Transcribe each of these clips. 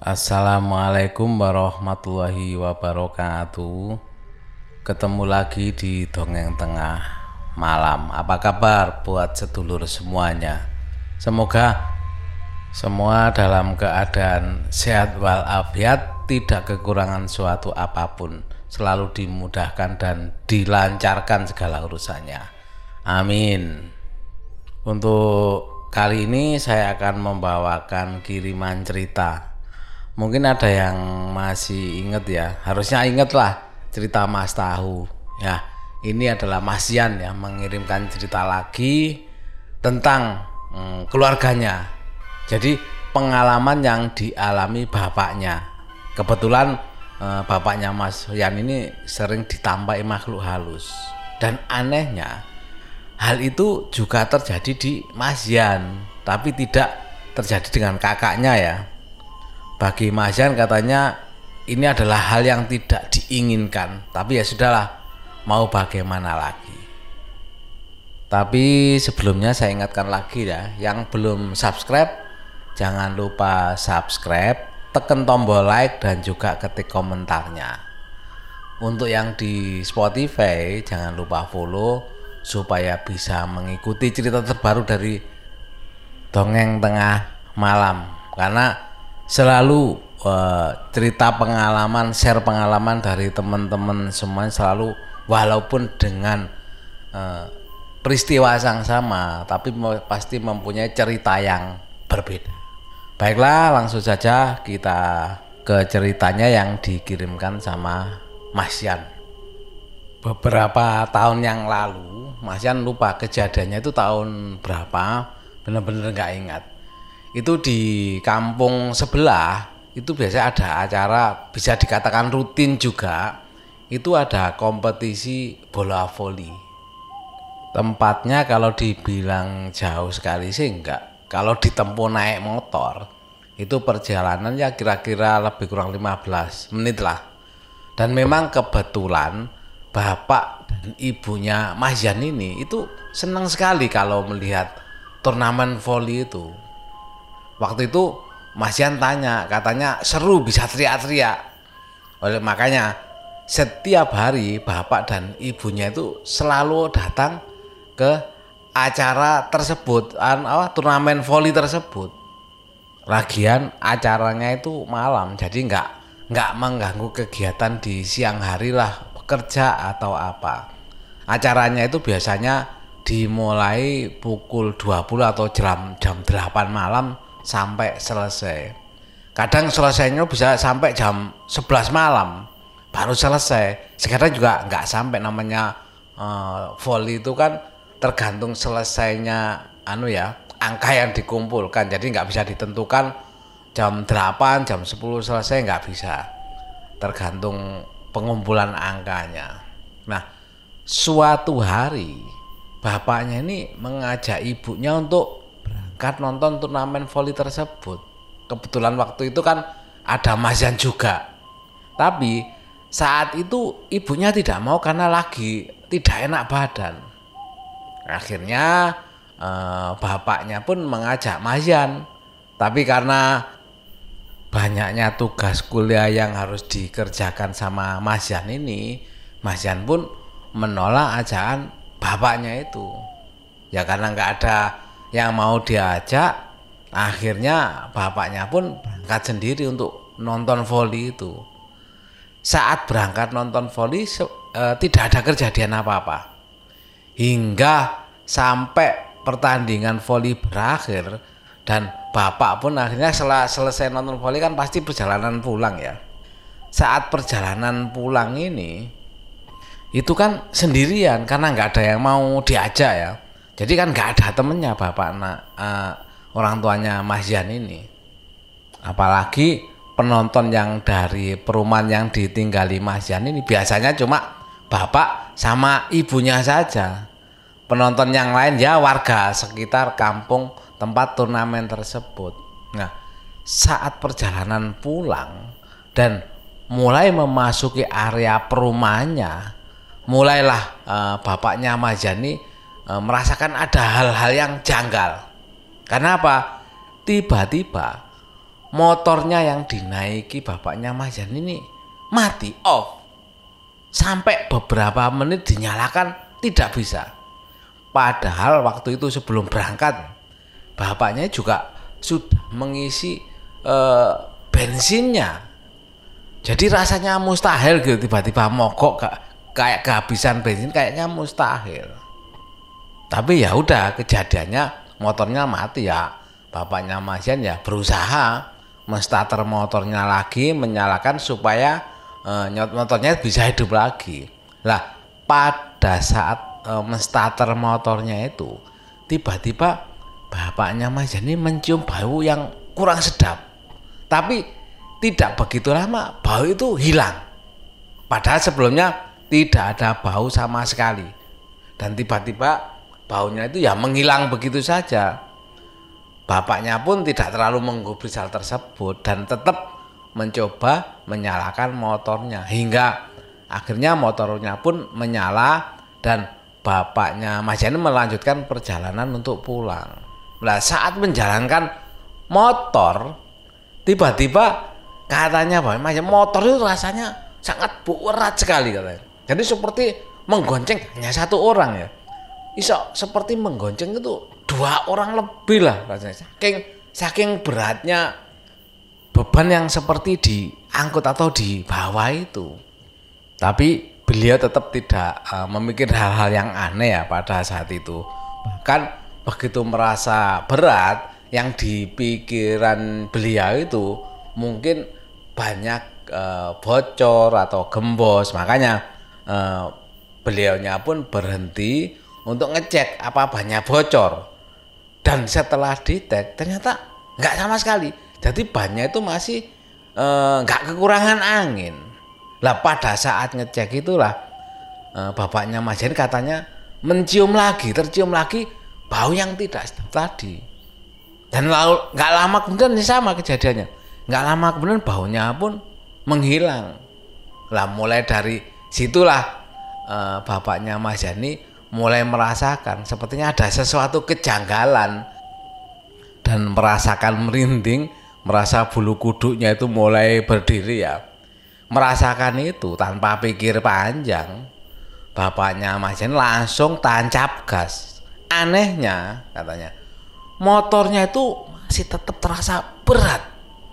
Assalamualaikum warahmatullahi wabarakatuh. Ketemu lagi di Dongeng Tengah Malam. Apa kabar buat sedulur semuanya? Semoga semua dalam keadaan sehat walafiat, tidak kekurangan suatu apa pun, selalu dimudahkan dan dilancarkan segala urusannya. Amin. Untuk kali ini saya akan membawakan kiriman cerita mungkin ada yang masih inget ya. Harusnya inget lah cerita Mas Tahu. Ya ini adalah Mas Yan ya mengirimkan cerita lagi tentang hmm, keluarganya. Jadi pengalaman yang dialami bapaknya. Kebetulan eh, bapaknya Mas Yan ini sering ditampai makhluk halus. Dan anehnya hal itu juga terjadi di Mas Yan tapi tidak terjadi dengan kakaknya ya bagi Mas Yan katanya ini adalah hal yang tidak diinginkan. Tapi ya sudahlah mau bagaimana lagi? Tapi sebelumnya saya ingatkan lagi ya yang belum subscribe jangan lupa subscribe tekan tombol like dan juga ketik komentarnya. Untuk yang di Spotify jangan lupa follow supaya bisa mengikuti cerita terbaru dari dongeng tengah malam. Karena selalu uh, cerita pengalaman, share pengalaman dari teman-teman semua selalu walaupun dengan uh, peristiwa yang sama, tapi pasti mempunyai cerita yang berbeda. Baiklah, langsung saja kita ke ceritanya yang dikirimkan sama Mas Yan. Beberapa tahun yang lalu, Mas Yan lupa kejadiannya itu tahun berapa, benar-benar nggak ingat itu di kampung sebelah itu biasanya ada acara bisa dikatakan rutin juga. Itu ada kompetisi bola voli. Tempatnya kalau dibilang jauh sekali sih enggak. Kalau ditempuh naik motor itu perjalanan ya kira-kira lebih kurang 15 menit lah. Dan memang kebetulan bapak dan ibunya Mas Yan ini itu senang sekali kalau melihat turnamen voli itu waktu itu Mas Yan tanya katanya seru bisa teriak-teriak. Oleh makanya setiap hari bapak dan ibunya itu selalu datang ke acara tersebut an, apa, turnamen voli tersebut. Lagian acaranya itu malam jadi nggak nggak mengganggu kegiatan di siang hari lah bekerja atau apa. Acaranya itu biasanya dimulai pukul 20 atau jam jam 8 malam sampai selesai. Kadang selesainya bisa sampai jam 11 malam baru selesai. Sekarang juga nggak sampai namanya uh, volley itu kan tergantung selesainya anu ya angka yang dikumpulkan. Jadi nggak bisa ditentukan jam 8, jam 10 selesai nggak bisa. Tergantung pengumpulan angkanya. Nah, suatu hari bapaknya ini mengajak ibunya untuk berangkat nonton turnamen voli tersebut. Kebetulan waktu itu kan ada Mas Yan juga. Tapi saat itu ibunya tidak mau karena lagi tidak enak badan. Akhirnya eh, bapaknya pun mengajak Mas Yan. Tapi karena banyaknya tugas kuliah yang harus dikerjakan sama Mas Yan ini, Mas Yan pun menolak ajakan bapaknya itu. Ya karena nggak ada yang mau diajak akhirnya bapaknya pun berangkat sendiri untuk nonton voli itu. Saat berangkat nonton voli e, tidak ada kejadian apa-apa. Hingga sampai pertandingan voli berakhir dan bapak pun akhirnya setelah selesai nonton voli kan pasti perjalanan pulang ya. Saat perjalanan pulang ini itu kan sendirian karena nggak ada yang mau diajak ya jadi kan nggak ada temennya bapak anak uh, orang tuanya Mas Yan ini. Apalagi penonton yang dari perumahan yang ditinggali Mas Yan ini biasanya cuma bapak sama ibunya saja. Penonton yang lain ya warga sekitar kampung tempat turnamen tersebut. Nah, saat perjalanan pulang dan mulai memasuki area perumahannya, mulailah uh, bapaknya Mas Yan ini e, merasakan ada hal-hal yang janggal. Karena apa? Tiba-tiba motornya yang dinaiki bapaknya Mas Jan ini mati off sampai beberapa menit dinyalakan tidak bisa padahal waktu itu sebelum berangkat bapaknya juga sudah mengisi eh, bensinnya jadi rasanya mustahil gitu tiba-tiba mogok kayak kehabisan bensin kayaknya mustahil tapi ya udah kejadiannya motornya mati ya. Bapaknya Mas Jan ya berusaha menstarter motornya lagi menyalakan supaya uh, motornya bisa hidup lagi. Lah pada saat uh, menstarter motornya itu tiba-tiba bapaknya Mas Jani mencium bau yang kurang sedap. Tapi tidak begitu lama bau itu hilang. Padahal sebelumnya tidak ada bau sama sekali. Dan tiba-tiba baunya itu ya menghilang begitu saja Bapaknya pun tidak terlalu menggubris hal tersebut dan tetap mencoba menyalakan motornya hingga akhirnya motornya pun menyala dan bapaknya Mas Yani melanjutkan perjalanan untuk pulang. Nah saat menjalankan motor tiba-tiba katanya bahwa Mas motor itu rasanya sangat berat sekali katanya. Jadi seperti menggonceng hanya satu orang ya. Iso seperti menggonceng itu dua orang lebih lah rasanya. Saking saking beratnya beban yang seperti diangkut atau dibawa itu. Tapi beliau tetap tidak uh, memikir hal-hal yang aneh ya pada saat itu. Bahkan begitu merasa berat yang di pikiran beliau itu mungkin banyak uh, bocor atau gembos. Makanya uh, beliaunya pun berhenti untuk ngecek apa banyak bocor. Dan setelah ditek ternyata nggak sama sekali. Jadi bannya itu masih eh, nggak kekurangan angin. Lah pada saat ngecek itulah e, bapaknya Mas Jen katanya mencium lagi tercium lagi bau yang tidak tadi. Dan lalu nggak lama kemudian ini sama kejadiannya. Nggak lama kemudian baunya pun menghilang. Lah mulai dari situlah e, bapaknya Mas Jani mulai merasakan sepertinya ada sesuatu kejanggalan dan merasakan merinding, merasa bulu kuduknya itu mulai berdiri ya. Merasakan itu tanpa pikir panjang. Bapaknya Mas Jen langsung tancap gas. Anehnya katanya, motornya itu masih tetap terasa berat.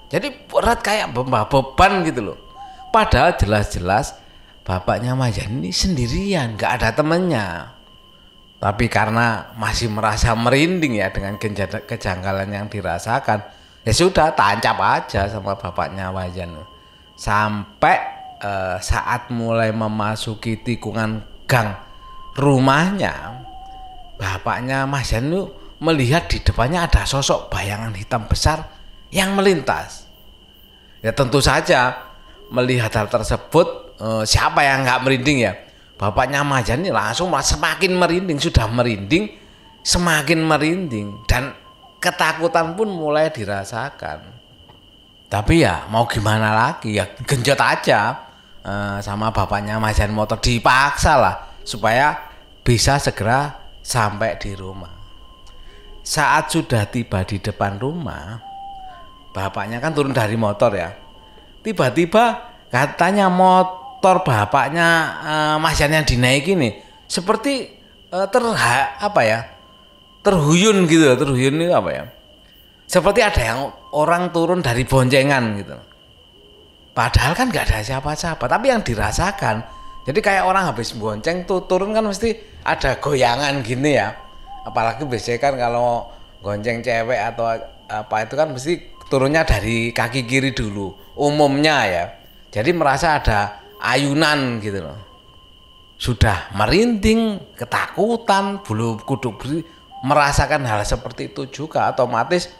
Jadi berat kayak beban gitu loh. Padahal jelas-jelas bapaknya Mas Jen ini sendirian, gak ada temennya tapi karena masih merasa merinding ya dengan kejanggalan yang dirasakan, ya sudah tancap aja sama bapaknya Wajan. Sampai eh, saat mulai memasuki tikungan gang rumahnya, bapaknya Mas Janu melihat di depannya ada sosok bayangan hitam besar yang melintas. Ya tentu saja melihat hal tersebut eh, siapa yang nggak merinding ya? Bapaknya Majani langsung semakin merinding, sudah merinding, semakin merinding dan ketakutan pun mulai dirasakan. Tapi ya mau gimana lagi ya genjot aja uh, sama bapaknya Majan motor dipaksa lah supaya bisa segera sampai di rumah. Saat sudah tiba di depan rumah, bapaknya kan turun dari motor ya. Tiba-tiba katanya motor motor bapaknya uh, Mas Yan yang dinaiki nih seperti uh, terha apa ya terhuyun gitu terhuyun itu apa ya? Seperti ada yang orang turun dari boncengan gitu. Padahal kan nggak ada siapa-siapa tapi yang dirasakan jadi kayak orang habis bonceng tuh turun kan mesti ada goyangan gini ya. Apalagi biasanya kan kalau gonceng cewek atau apa itu kan mesti turunnya dari kaki kiri dulu umumnya ya. Jadi merasa ada ayunan gitu loh. Sudah merinding ketakutan bulu kuduk merasakan hal seperti itu juga. Otomatis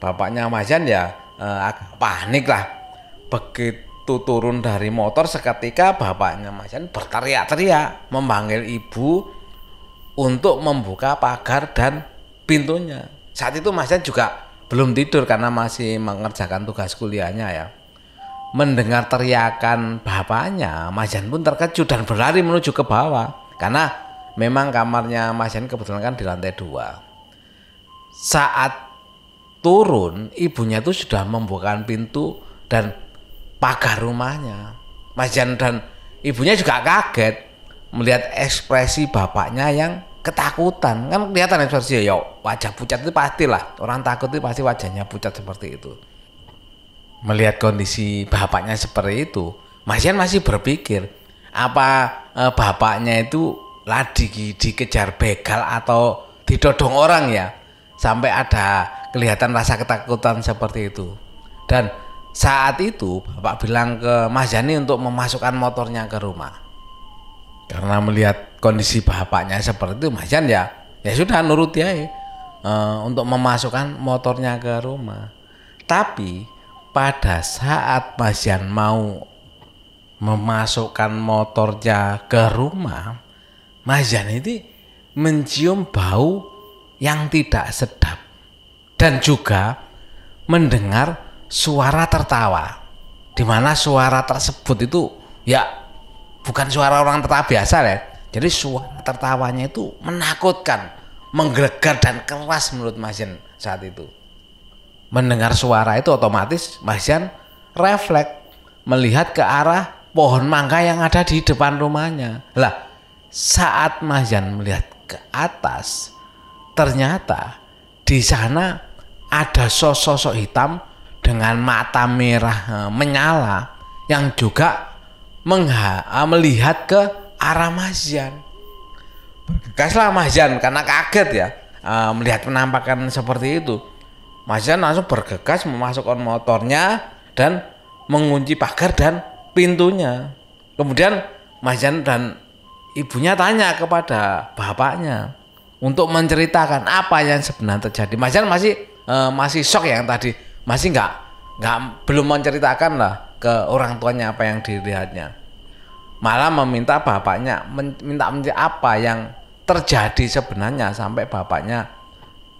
bapaknya Majan ya eh, panik lah. Begitu turun dari motor seketika bapaknya Majan berteriak-teriak memanggil ibu untuk membuka pagar dan pintunya. Saat itu Majan juga belum tidur karena masih mengerjakan tugas kuliahnya ya mendengar teriakan bapaknya, Mas Jan pun terkejut dan berlari menuju ke bawah. Karena memang kamarnya Mas Jan kebetulan kan di lantai dua. Saat turun ibunya itu sudah membukakan pintu dan pagar rumahnya. Mas Jan dan ibunya juga kaget melihat ekspresi bapaknya yang ketakutan. Kan kelihatan ekspresi ya wajah pucat itu pastilah orang takut itu pasti wajahnya pucat seperti itu melihat kondisi bapaknya seperti itu Mas Jan masih berpikir apa eh, bapaknya itu lagi dikejar begal atau ditodong orang ya? Sampai ada kelihatan rasa ketakutan seperti itu. Dan saat itu bapak bilang ke Mas Jani untuk memasukkan motornya ke rumah. Karena melihat kondisi bapaknya seperti itu Mas Jan ya ya sudah nurut ya e, untuk memasukkan motornya ke rumah. Tapi pada saat Mas Jan mau memasukkan motornya ke rumah Mas Jan itu mencium bau yang tidak sedap dan juga mendengar suara tertawa. Di mana suara tersebut itu ya bukan suara orang tertawa biasa ya jadi suara tertawanya itu menakutkan menggelegar dan keras menurut Mas Jan saat itu mendengar suara itu otomatis Mas Jan refleks melihat ke arah pohon mangga yang ada di depan rumahnya lah saat Mas Jan melihat ke atas, ternyata di sana ada sosok-sosok hitam dengan mata merah eh, menyala yang juga mengha eh, melihat ke arah Mas Jan. Bergegaslah Mas Jan karena kaget ya eh, melihat penampakan seperti itu. Mas Jan langsung bergegas memasukkan motornya dan mengunci pagar dan pintunya. Kemudian Mas Jan dan ibunya tanya kepada bapaknya untuk menceritakan apa yang sebenarnya terjadi. Mas Jan masih uh, masih shock yang tadi masih nggak nggak belum menceritakan lah ke orang tuanya apa yang dilihatnya. Malah meminta bapaknya minta minta apa yang terjadi sebenarnya sampai bapaknya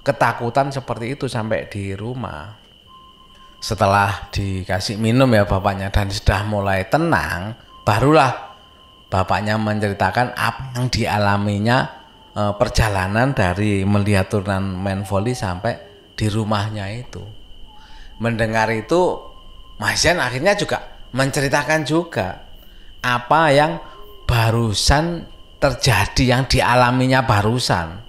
ketakutan seperti itu sampai di rumah. Setelah dikasih minum ya bapaknya dan sudah mulai tenang, barulah bapaknya menceritakan apa yang dialaminya e, perjalanan dari melihat turunan main volley sampai di rumahnya itu. Mendengar itu, Mas Jan akhirnya juga menceritakan juga apa yang barusan terjadi yang dialaminya barusan.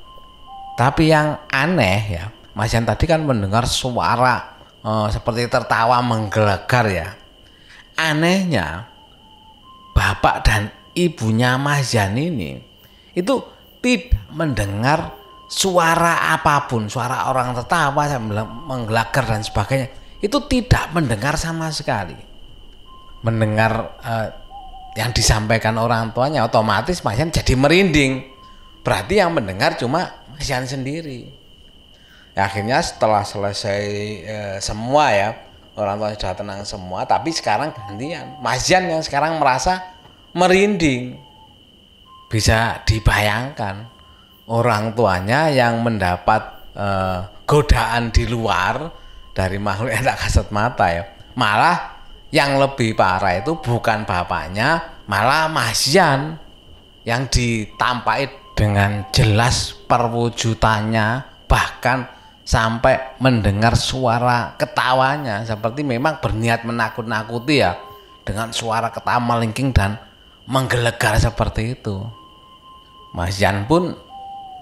Tapi yang aneh ya, Mas Jan tadi kan mendengar suara e, seperti tertawa menggelegar ya. Anehnya, bapak dan ibunya Mas Jan ini itu tidak mendengar suara apa pun, suara orang tertawa, menggelagar dan sebagainya, itu tidak mendengar sama sekali. Mendengar eh, yang disampaikan orang tuanya otomatis Mas Jan jadi merinding. Berarti yang mendengar cuma Mas Jan sendiri. Ya, akhirnya setelah selesai eh, semua ya, orang tua sudah tenang semua, tapi sekarang gantian. Mas Jan yang sekarang merasa merinding. Bisa dibayangkan orang tuanya yang mendapat eh, godaan di luar dari makhluk yang tak kasat mata ya. Malah yang lebih parah itu bukan bapaknya, malah Mas Yan yang ditampai dengan jelas perwujudannya bahkan sampai mendengar suara ketawanya. Seperti memang berniat menakut-nakuti ya dengan suara ketawa melingking dan menggelegar seperti itu. Mas Jan pun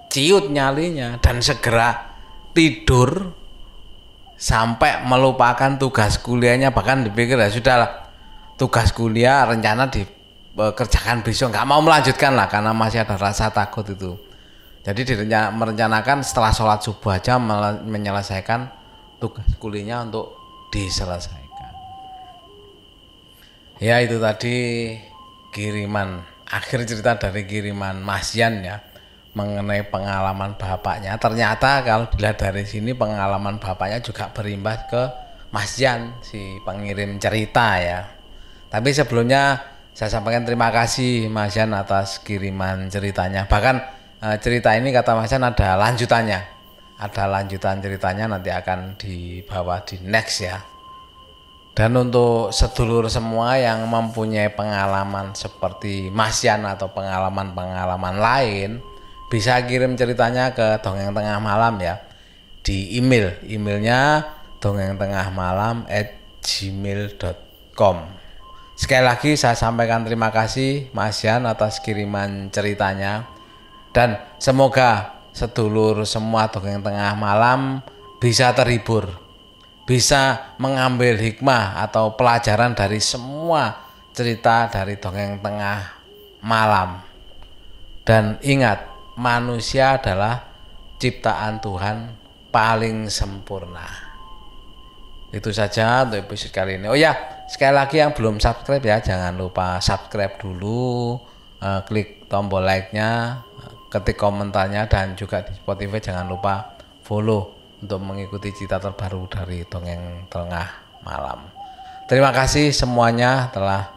ciut nyalinya dan segera tidur sampai melupakan tugas kuliahnya. Bahkan dipikir ya sudahlah tugas kuliah rencana dikerjakan besok. Nggak mau melanjutkan lah karena masih ada rasa takut itu jadi merencanakan setelah sholat subuh aja menyelesaikan tugas kuliahnya untuk diselesaikan. Ya itu tadi kiriman akhir cerita dari kiriman Mas Yan ya mengenai pengalaman bapaknya. Ternyata kalau dilihat dari sini pengalaman bapaknya juga berimbas ke Mas Yan si pengirim cerita ya. Tapi sebelumnya saya sampaikan terima kasih Mas Yan atas kiriman ceritanya. Bahkan eh, cerita ini kata Mas Yan ada lanjutannya ada lanjutan ceritanya nanti akan dibawa di next ya dan untuk sedulur semua yang mempunyai pengalaman seperti Mas Yan atau pengalaman-pengalaman lain, bisa kirim ceritanya ke Dongeng Tengah Malam ya. di email. Emailnya dongeng tengah malam at gmail.com. Sekali lagi saya sampaikan terima kasih Mas Yan atas kiriman ceritanya dan semoga sedulur semua dongeng tengah malam bisa terhibur, bisa mengambil hikmah atau pelajaran dari semua cerita dari dongeng tengah malam. Dan ingat, manusia adalah ciptaan Tuhan paling sempurna. Itu saja untuk episode kali ini. Oh ya, sekali lagi yang belum subscribe ya, jangan lupa subscribe dulu, uh, klik tombol like-nya, ketik komentarnya dan juga di Spotify jangan lupa follow untuk mengikuti cerita terbaru dari dongeng tengah malam. Terima kasih semuanya telah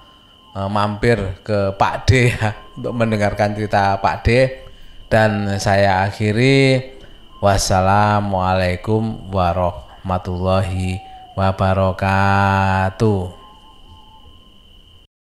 uh, mampir ke Pak D ya, untuk mendengarkan cerita Pak D dan saya akhiri wassalamualaikum warahmatullahi wabarakatuh.